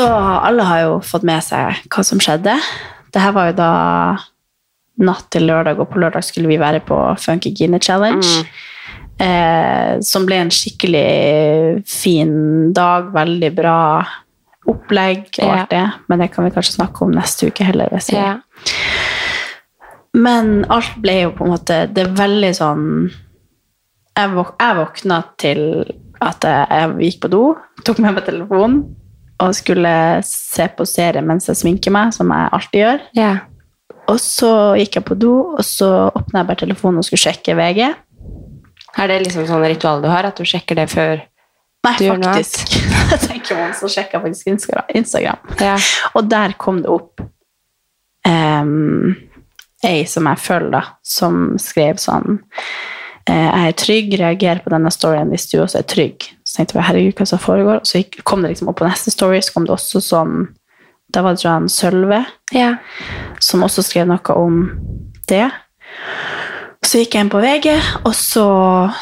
Så alle har jo fått med seg hva som skjedde. Det her var jo da natt til lørdag, og på lørdag skulle vi være på Funky Gine Challenge. Eh, som ble en skikkelig fin dag. Veldig bra opplegg og alt det. Men det kan vi kanskje snakke om neste uke heller. Hvis jeg. Ja. Men alt ble jo på en måte Det er veldig sånn Jeg, våk, jeg våkna til at jeg gikk på do, tok med meg telefonen og skulle se på serie mens jeg sminker meg, som jeg alltid gjør. ja. Og så gikk jeg på do, og så åpna jeg bare telefonen og skulle sjekke VG. Er det liksom sånn ritual du har, at du sjekker det før Nei, Du gjør noe Nei, faktisk. Jeg tenker meg om, så sjekker jeg faktisk Instagram. Instagram. Ja. Og der kom det opp um, ei som jeg følger, da, som skrev sånn eh, Jeg er trygg, reager på denne storyen hvis du også er trygg. Så tenkte jeg herregud, hva som foregår? Og så kom det liksom opp på neste story, så kom det også sånn Da var det han Sølve ja. som også skrev noe om det. Så gikk jeg inn på VG, og så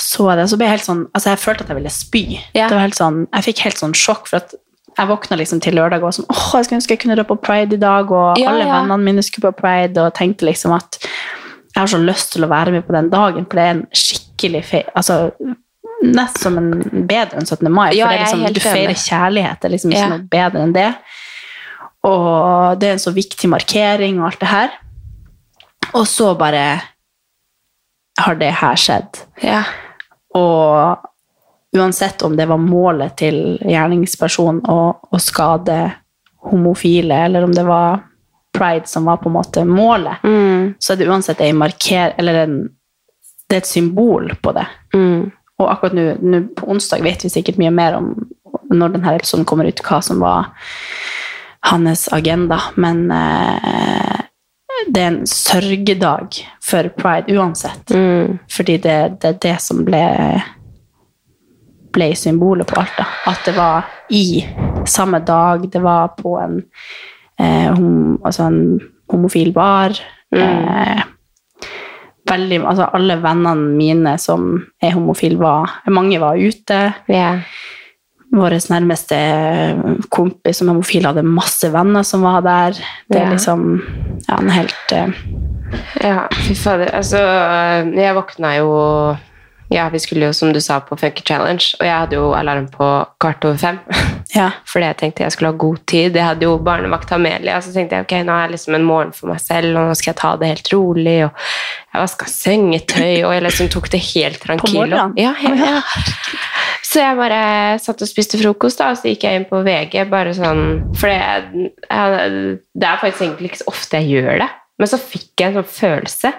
så jeg det. Så ble jeg helt sånn, altså jeg følte at jeg ville spy. Ja. Det var helt sånn, jeg fikk helt sånn sjokk, for at jeg våkna liksom til lørdag og var sånn, åh, jeg skulle ønske jeg kunne dra på Pride i dag, og Ja, alle ja. vennene mine skulle på Pride, og tenkte liksom at jeg har så lyst til å være med på den dagen, for det er en skikkelig fe... Altså, nest som en bedre enn 17. mai, for Ja, er liksom, du feirer kjærlighet, det er liksom ikke Ja. noe bedre enn det. Og det er en så viktig markering og alt det her. Og så bare har det her skjedd. ja. Og uansett om det var målet til gjerningspersonen å, å skade homofile, eller om det var pride som var på en måte målet, Mm. så er det uansett en marker, eller en, det er et symbol på det. Mm. Og akkurat nå, på onsdag vet vi sikkert mye mer om når denne episoden kommer ut, hva som var hans agenda. Men eh, det er en sørgedag for pride uansett. Mm. Fordi det, det er det som ble, ble symbolet på alt. da. At det var i samme dag, det var på en, eh, hom, altså en homofil bar. Eh, veldig, altså alle vennene mine som er homofile, var, mange var ute. Yeah. Vår nærmeste kompis som er homofil hadde masse venner som var der. Det er liksom ja, en helt uh... Ja, fy fader. Altså, jeg våkna jo Ja, vi skulle jo, som du sa, på Funky Challenge, og jeg hadde jo alarm på kvart over fem. Ja. Fordi jeg tenkte jeg skulle ha god tid. Jeg hadde jo barnevakt Amelia, så tenkte jeg ok, nå er jeg liksom en morgen for meg selv, og nå skal jeg ta det helt rolig. Og jeg vaska sengetøy, og jeg liksom tok det helt tranquilo. morgenen? Ja, ja. Så jeg bare satt og spiste frokost, da, og så gikk jeg inn på VG, bare sånn For det, det er faktisk egentlig ikke så ofte jeg gjør det, men så fikk jeg en sånn følelse,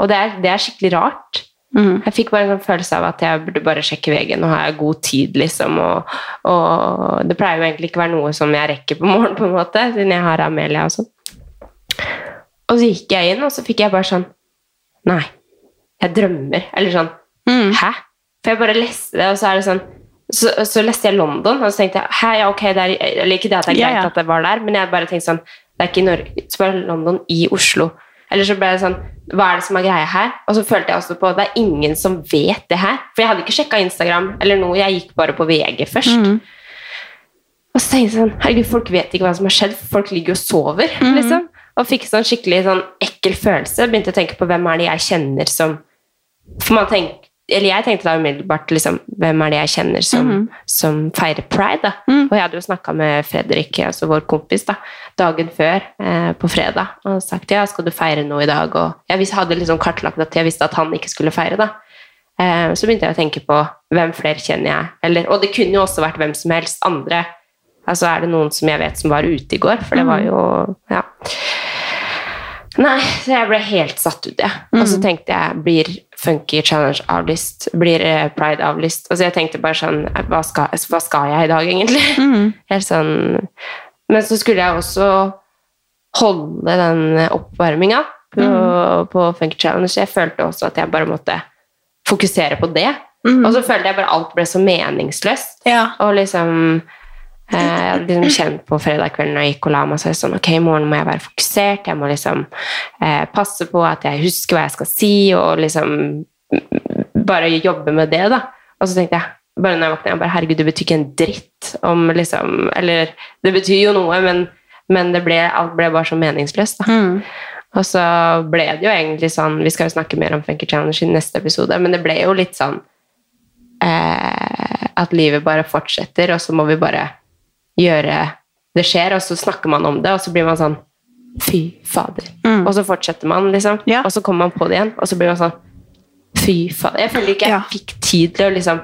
og det er, det er skikkelig rart. Mm. Jeg fikk bare en følelse av at jeg burde bare sjekke VG. Nå har jeg god tid, liksom. Og, og det pleier jo egentlig ikke å være noe som jeg rekker på morgenen, på en måte, siden jeg har Amelia og sånn. Og så gikk jeg inn, og så fikk jeg bare sånn Nei, jeg drømmer. Eller sånn Mm. Hæ? For jeg bare leste det, og så er det sånn så, så leste jeg London, og så tenkte jeg Hæ, ja, ok, det er, eller ikke det at det er greit greit yeah. at det var der, men jeg bare tenkte sånn Det er ikke i Norge, så bare London i Oslo. Eller så ble det sånn Hva er det som er greia her? Og så følte jeg også på det er ingen som vet det her. For jeg hadde ikke sjekka Instagram eller noe, jeg gikk bare på VG først. Mm. Og så tenkte jeg sånn Herregud, folk vet ikke hva som har skjedd, folk ligger og sover, liksom. Og fikk sånn skikkelig sånn ekkel følelse. Begynte å tenke på hvem er det jeg kjenner som For man tenker eller jeg tenkte da umiddelbart liksom, hvem er det jeg kjenner som, som feirer pride. da? Og jeg hadde jo snakka med Fredrik, altså vår kompis, da, dagen før eh, på fredag og sagt ja, skal du feire noe i dag? Og jeg hadde liksom kartlagt at jeg visste at han ikke skulle feire. da. Eh, så begynte jeg å tenke på hvem flere kjenner jeg. Eller, og det kunne jo også vært hvem som helst andre. Altså er det noen som jeg vet som var ute i går, for det var jo Ja. Nei, så jeg ble helt satt ut, jeg. Og så tenkte jeg, blir Funky Challenge avlyst? Blir eh, Pride avlyst? Altså jeg tenkte bare sånn, hva skal, hva skal jeg i dag, egentlig? Helt sånn Men så skulle jeg også holde den oppvarminga på, på Funky Challenge. Jeg følte også at jeg bare måtte fokusere på det. Og så følte jeg bare alt ble så meningsløst. Ja. Og liksom Jeg hadde liksom kjent på fredag kveld når jeg gikk og la meg, så jeg sånn Ok, i morgen må jeg være fokusert. Jeg må liksom eh, passe på at jeg husker hva jeg skal si, og liksom bare jobbe med det, da. Og så tenkte jeg bare når jeg våkna, jeg bare Herregud, det betyr ikke en dritt om liksom Eller det betyr jo noe, men, men det ble, alt ble bare så meningsløst, da. Mm. Og så ble det jo egentlig sånn Vi skal jo snakke mer om Funky Challenge i neste episode, men det ble jo litt sånn eh, At livet bare fortsetter, og så må vi bare gjøre Det skjer, og så snakker man om det, og så blir man sånn Fy fader. Mm. Og så fortsetter man, liksom. Ja. Og så kommer man på det igjen, og så blir man sånn Fy fader. Jeg føler ikke jeg Ja. fikk tid til å liksom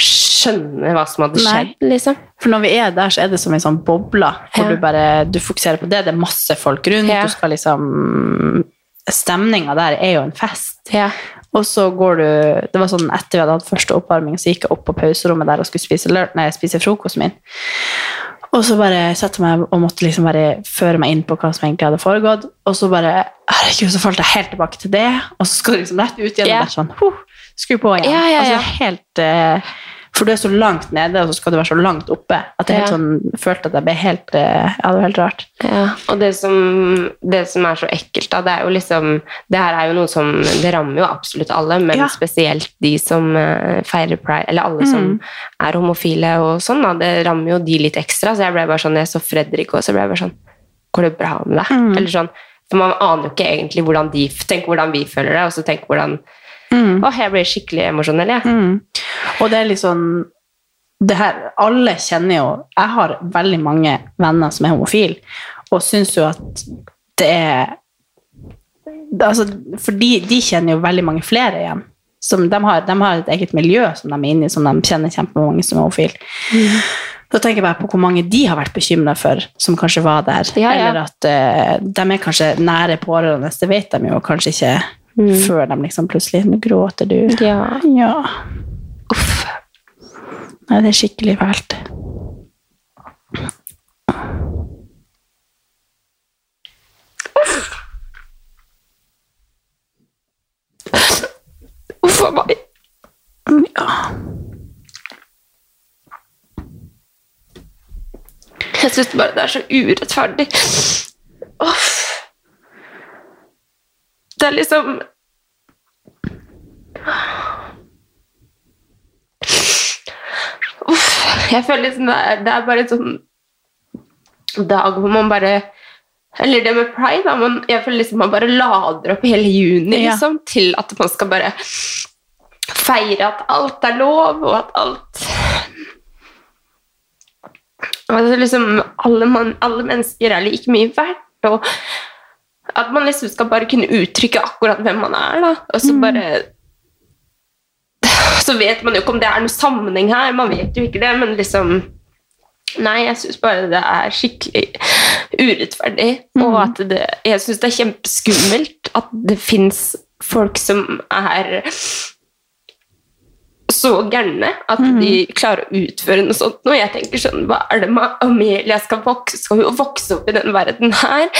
skjønne hva som hadde skjedd, liksom. For når vi er der, så er det som en sånn boble, hvor Ja. du bare du fokuserer på det. Det er masse folk rundt. Ja. Du skal liksom Stemninga der er jo en fest. Ja. Og så går du Det var sånn etter vi hadde hatt første oppvarming, så gikk jeg opp på pauserommet der og skulle spise, nei, spise frokosten min. Og så bare satte jeg meg og måtte liksom bare føre meg inn på hva som egentlig hadde foregått. Og så bare Herregud, så falt jeg helt tilbake til det. Og så skal du liksom rett ut igjen Yeah. og bare sånn huh, Skru på igjen. Ja, ja, Altså, ja. helt eh, For du er så langt nede, og så skal du være så langt oppe. At jeg helt Ja. sånn, følte at jeg ble helt eh, Ja, det var helt rart. Ja, og det som, det som er så ekkelt, da, det er jo liksom Det her er jo noe som Det rammer jo absolutt alle, men Ja. spesielt de som eh, feirer pride, eller alle som er homofile og sånn, da. Det rammer jo de litt ekstra. Så jeg ble bare sånn Jeg så Fredrik og så ble jeg bare sånn Går det bra med deg? Eller sånn For man aner jo ikke egentlig hvordan de Tenk hvordan vi føler det, og så tenk hvordan Åh, jeg blir skikkelig emosjonell, jeg. Mm. Og det er litt sånn det her, Alle kjenner jo Jeg har veldig mange venner som er homofile, og syns jo at det er altså, For de, de kjenner jo veldig mange flere igjen. Som de, har, de har et eget miljø som de er inne i, som de kjenner kjempemange som er homofile. Da tenker jeg bare på hvor mange de har vært bekymra for, som kanskje var der. Ja, ja. Eller at uh, de er kanskje nære pårørende, det vet de jo kanskje ikke før de liksom plutselig Nå gråter du. Ja. Ja. Uff. Nei, det er skikkelig fælt. Uff a meg. Ja. Jeg syns bare det er så urettferdig. Uff. Det er liksom Uff. Jeg føler liksom det er, det er bare en sånn dag hvor man bare Eller det med pride, da. Man, jeg føler liksom man bare lader opp hele juni Ja. liksom, til at man skal bare feire at alt er lov, og at alt Altså liksom, alle, man, alle mennesker er like mye verdt, og at man liksom skal bare kunne uttrykke akkurat hvem man er, da. Og så bare Så vet man jo ikke om det er noen sammenheng her, man vet jo ikke det, men liksom Nei, jeg syns bare det er skikkelig urettferdig, og at det Jeg syns det er kjempeskummelt at det fins folk som er så gærne at de klarer å utføre noe sånt. Og jeg tenker sånn, hva er det med Amelia skal vokse, skal hun vokse opp i den verden her?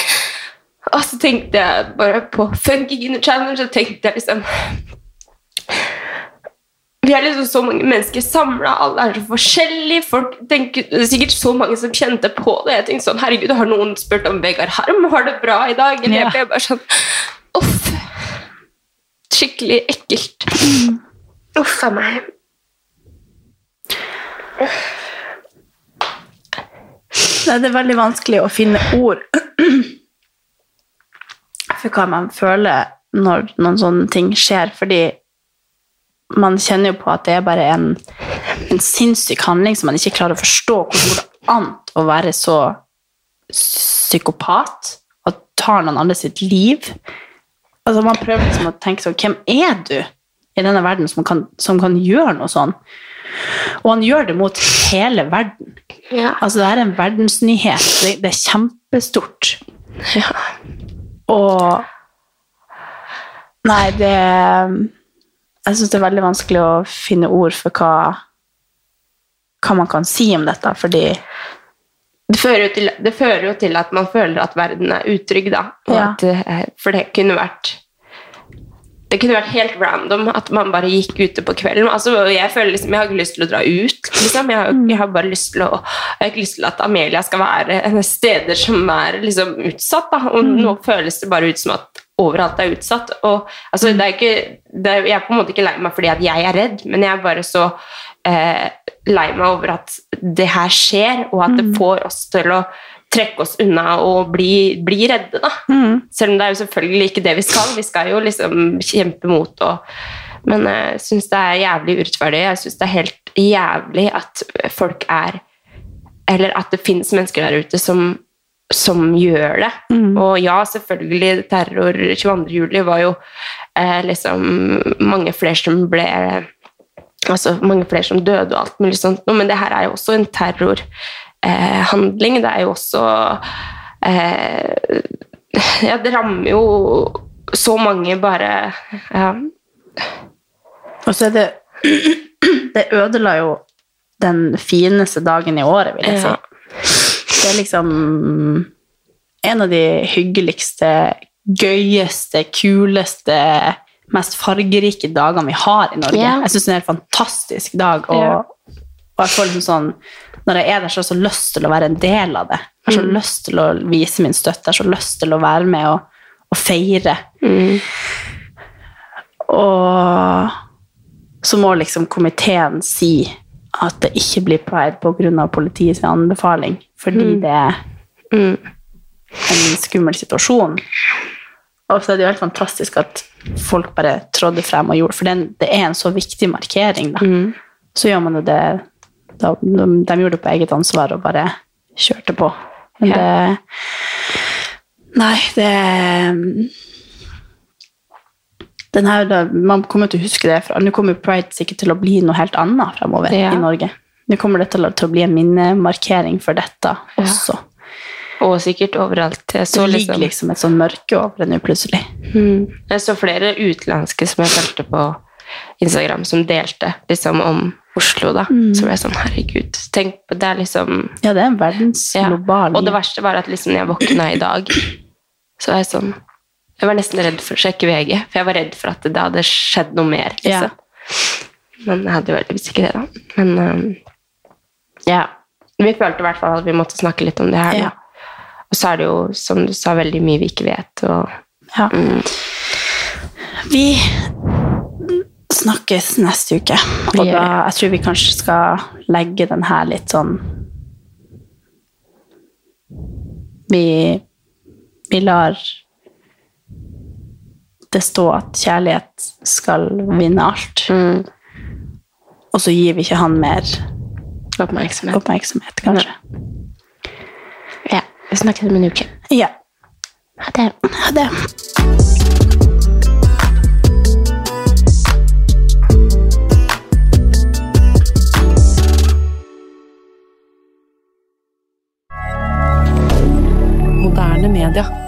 Og så tenkte jeg bare på Funky Gunner Challenge. og tenkte jeg liksom Vi er liksom så mange mennesker samla, alle er så forskjellige. Folk tenker, det er sikkert så mange som kjente på det. Jeg tenkte sånn, herregud, har noen spurt om Vegard Harm har det bra i dag? Eller Ja. jeg ble bare sånn Uff. Skikkelig ekkelt. Uff a meg. Det er veldig vanskelig å finne ord for hva man føler når noen sånne ting skjer, fordi man kjenner jo på at det er bare en, en sinnssyk handling som man ikke klarer å forstå. Hvordan går det an å være så psykopat og tar noen andre sitt liv? Altså Man prøver liksom å tenke sånn Hvem er du i denne verden som kan, som kan gjøre noe sånn? Og han gjør det mot hele verden. Ja. Altså, det er en verdensnyhet. Det, det er kjempestort. ja. Og Nei, det Jeg syns det er veldig vanskelig å finne ord for hva hva man kan si om dette, fordi Det fører, til, det fører jo til at man føler at verden er utrygg, da. Ja. at, eh, for det kunne vært det kunne vært helt random at man bare gikk ute på kvelden. Altså, jeg føler liksom, jeg har ikke lyst til å dra ut. Liksom. Jeg, har, jeg har bare lyst til å jeg har ikke lyst til at Amelia skal være steder som er liksom utsatt. Da. Og nå føles det bare ut som at overalt er utsatt. Og, altså, det er ikke, er, jeg er på en måte ikke lei meg fordi at jeg er redd, men jeg er bare så eh, lei meg over at det her skjer, og at det får oss til å trekke oss unna og bli, bli redde. da. Mm. Selv om det er jo selvfølgelig ikke det vi skal. Vi skal jo liksom kjempe mot og Men jeg syns det er jævlig urettferdig. Jeg syns det er helt jævlig at folk er Eller at det finnes mennesker der ute som, som gjør det. Og ja, selvfølgelig, terror 22. juli var jo eh, liksom mange flere som ble Altså mange flere som døde og alt mulig sånt, men det her er jo også en terror eh, handling. Det er jo også eh, Ja, det rammer jo så mange bare ja. Og så er det Det ødela jo den fineste dagen i året, vil jeg si. Ja. Det er liksom en av de hyggeligste, gøyeste, kuleste, mest fargerike dagene vi har i Norge. Ja. Jeg syns det er en helt fantastisk dag. Og, Ja. Og jeg føler liksom sånn Når jeg er der, så har jeg så lyst til å være en del av det. Jeg har så Mm. lyst til å vise min støtte. Jeg har så lyst til å være med og, og feire. Mm. Og så må liksom komiteen si at det ikke blir pride pga. politiets anbefaling, fordi det er Mm. en skummel situasjon. Og så er det jo helt fantastisk at folk bare trådde frem og gjorde For den, det er en så viktig markering, da. Mm. Så gjør man jo det da, de, de gjorde det på eget ansvar og bare kjørte på. Men det Nei, det den her, Man kommer til å huske det fra Nå kommer Pride sikkert til å bli noe helt annet fremover Ja. i Norge. Nå kommer det til å, til å bli en minnemarkering for dette også. Og sikkert overalt. Det ligger liksom, liksom et sånn mørke over det nå plutselig. mm. jeg så flere utenlandske som jeg fulgte på Instagram, som delte liksom om Oslo. da. Så ble jeg sånn, herregud. Tenk på det er liksom Ja, det er en verdensglobal Og det verste var at liksom når jeg våkna i dag, så var jeg sånn Jeg var nesten redd for å sjekke VG, for jeg var redd for at det hadde skjedd noe mer. Ja. liksom. Men jeg hadde jo heldigvis ikke det, da. Men um, ja. Vi følte i hvert fall at vi måtte snakke litt om det her. Ja. Da. Og så er det jo, som du sa, veldig mye vi ikke vet. Og, Ja. mm, Vi snakkes neste uke, og da, jeg tror vi kanskje skal legge den her litt sånn Vi, vi lar det stå at kjærlighet skal vinne alt, mm, og så gir vi ikke han mer oppmerksomhet. oppmerksomhet, kanskje. Ja. Vi snakkes om en uke. Ja. Ha det. Ha det. Canada.